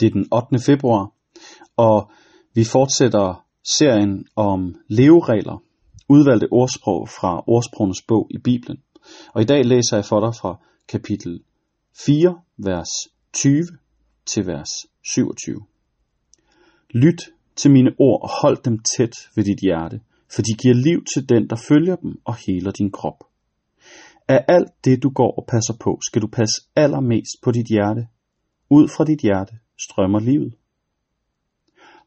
Det er den 8. februar, og vi fortsætter serien om leveregler, udvalgte ordsprog fra ordsprogenes bog i Bibelen. Og i dag læser jeg for dig fra kapitel 4, vers 20 til vers 27. Lyt til mine ord og hold dem tæt ved dit hjerte, for de giver liv til den, der følger dem og heler din krop. Af alt det, du går og passer på, skal du passe allermest på dit hjerte. Ud fra dit hjerte strømmer livet.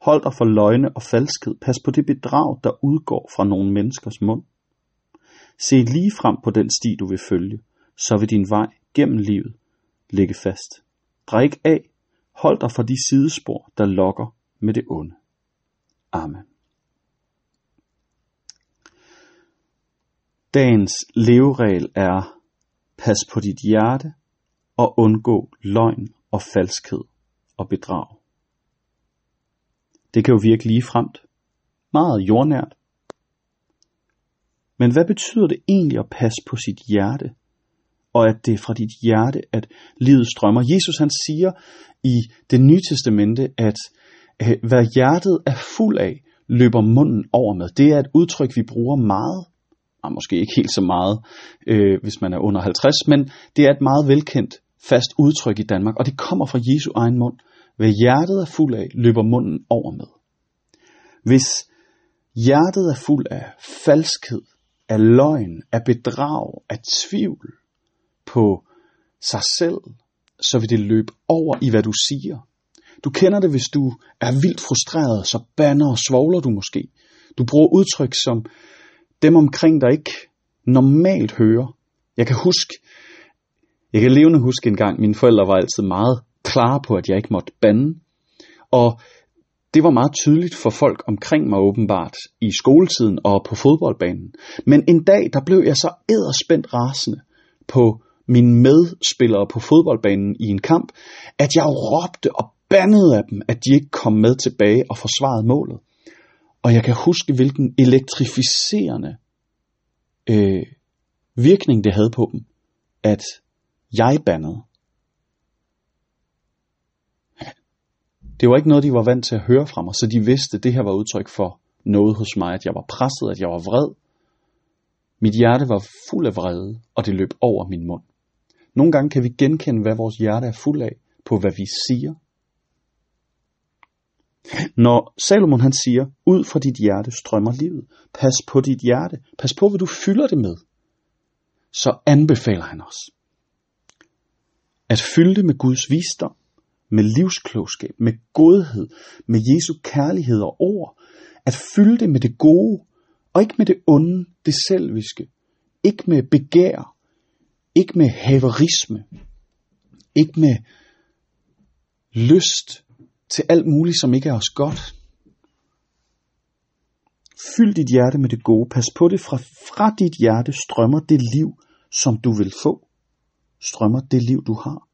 Hold dig for løgne og falskhed. Pas på det bedrag, der udgår fra nogle menneskers mund. Se lige frem på den sti, du vil følge, så vil din vej gennem livet ligge fast. Drik af. Hold dig for de sidespor, der lokker med det onde. Amen. Dagens leveregel er, pas på dit hjerte og undgå løgn og falskhed og bedrag. Det kan jo virke lige fremt, meget jordnært. Men hvad betyder det egentlig at passe på sit hjerte? Og at det er fra dit hjerte, at livet strømmer. Jesus han siger i det nye testamente, at øh, hvad hjertet er fuld af, løber munden over med. Det er et udtryk, vi bruger meget og måske ikke helt så meget, øh, hvis man er under 50, men det er et meget velkendt fast udtryk i Danmark, og det kommer fra Jesu egen mund. Hvad hjertet er fuld af, løber munden over med. Hvis hjertet er fuld af falskhed, af løgn, af bedrag, af tvivl på sig selv, så vil det løbe over i, hvad du siger. Du kender det, hvis du er vildt frustreret, så banner og svogler du måske. Du bruger udtryk som, dem omkring dig ikke normalt hører. Jeg kan huske, jeg kan levende huske en gang, mine forældre var altid meget klare på, at jeg ikke måtte bande. Og det var meget tydeligt for folk omkring mig åbenbart i skoletiden og på fodboldbanen. Men en dag, der blev jeg så æderspændt rasende på mine medspillere på fodboldbanen i en kamp, at jeg råbte og bandede af dem, at de ikke kom med tilbage og forsvarede målet. Og jeg kan huske, hvilken elektrificerende øh, virkning det havde på dem, at jeg bandede. Det var ikke noget, de var vant til at høre fra mig, så de vidste, at det her var udtryk for noget hos mig, at jeg var presset, at jeg var vred. Mit hjerte var fuld af vrede, og det løb over min mund. Nogle gange kan vi genkende, hvad vores hjerte er fuld af, på hvad vi siger, når Salomon han siger, ud fra dit hjerte strømmer livet. Pas på dit hjerte. Pas på, hvad du fylder det med. Så anbefaler han os at fylde det med Guds visdom, med livsklogskab, med godhed, med Jesu kærlighed og ord. At fylde det med det gode, og ikke med det onde, det selviske. Ikke med begær, ikke med haverisme, ikke med lyst til alt muligt, som ikke er os godt. Fyld dit hjerte med det gode. Pas på det. Fra, fra dit hjerte strømmer det liv, som du vil få. Strømmer det liv, du har.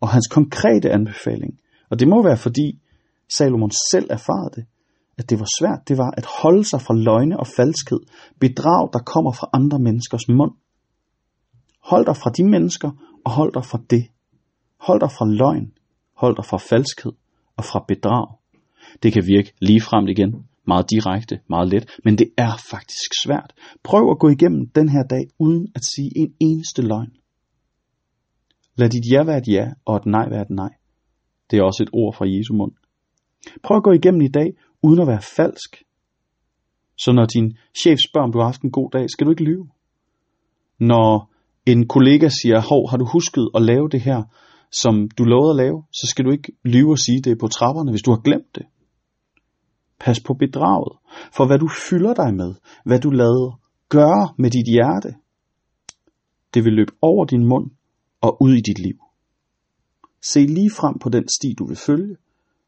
Og hans konkrete anbefaling, og det må være fordi Salomon selv erfarede det, at det var svært, det var at holde sig fra løgne og falskhed, bedrag, der kommer fra andre menneskers mund. Hold dig fra de mennesker, og hold dig fra det. Hold dig fra løgn, hold dig fra falskhed, og fra bedrag. Det kan virke lige frem igen, meget direkte, meget let, men det er faktisk svært. Prøv at gå igennem den her dag uden at sige en eneste løgn. Lad dit ja være et ja, og et nej være et nej. Det er også et ord fra Jesu mund. Prøv at gå igennem i dag, uden at være falsk. Så når din chef spørger, om du har haft en god dag, skal du ikke lyve. Når en kollega siger, hov, har du husket at lave det her, som du lovede at lave, så skal du ikke lyve og sige, det er på trapperne, hvis du har glemt det. Pas på bedraget, for hvad du fylder dig med, hvad du lader gøre med dit hjerte, det vil løbe over din mund og ud i dit liv. Se lige frem på den sti, du vil følge,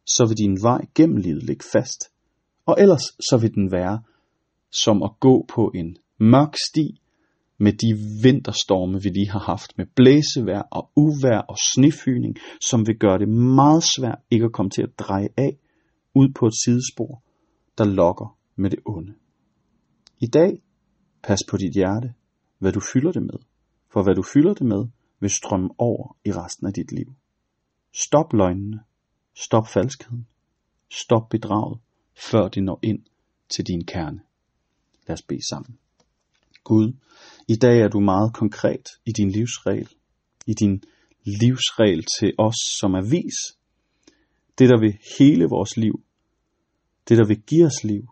så vil din vej gennem livet ligge fast, og ellers så vil den være som at gå på en mørk sti, med de vinterstorme, vi lige har haft, med blæsevejr og uvær og snefyning, som vil gøre det meget svært ikke at komme til at dreje af ud på et sidespor, der lokker med det onde. I dag, pas på dit hjerte, hvad du fylder det med, for hvad du fylder det med, vil strømme over i resten af dit liv. Stop løgnene, Stop falskheden. Stop bedraget, før det når ind til din kerne. Lad os bede sammen. Gud, i dag er du meget konkret i din livsregel, i din livsregel til os, som er vis. Det, der vil hele vores liv, det, der vil give os liv,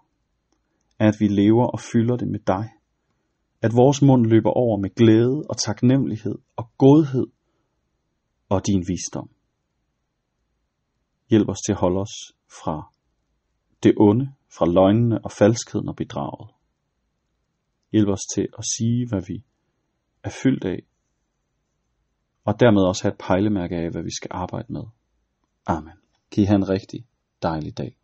er, at vi lever og fylder det med dig. At vores mund løber over med glæde og taknemmelighed og godhed og din visdom. Hjælp os til at holde os fra det onde, fra løgnene og falskheden og bedraget. Hjælp os til at sige, hvad vi er fyldt af, og dermed også have et pejlemærke af, hvad vi skal arbejde med. Amen. Kan I have en rigtig dejlig dag.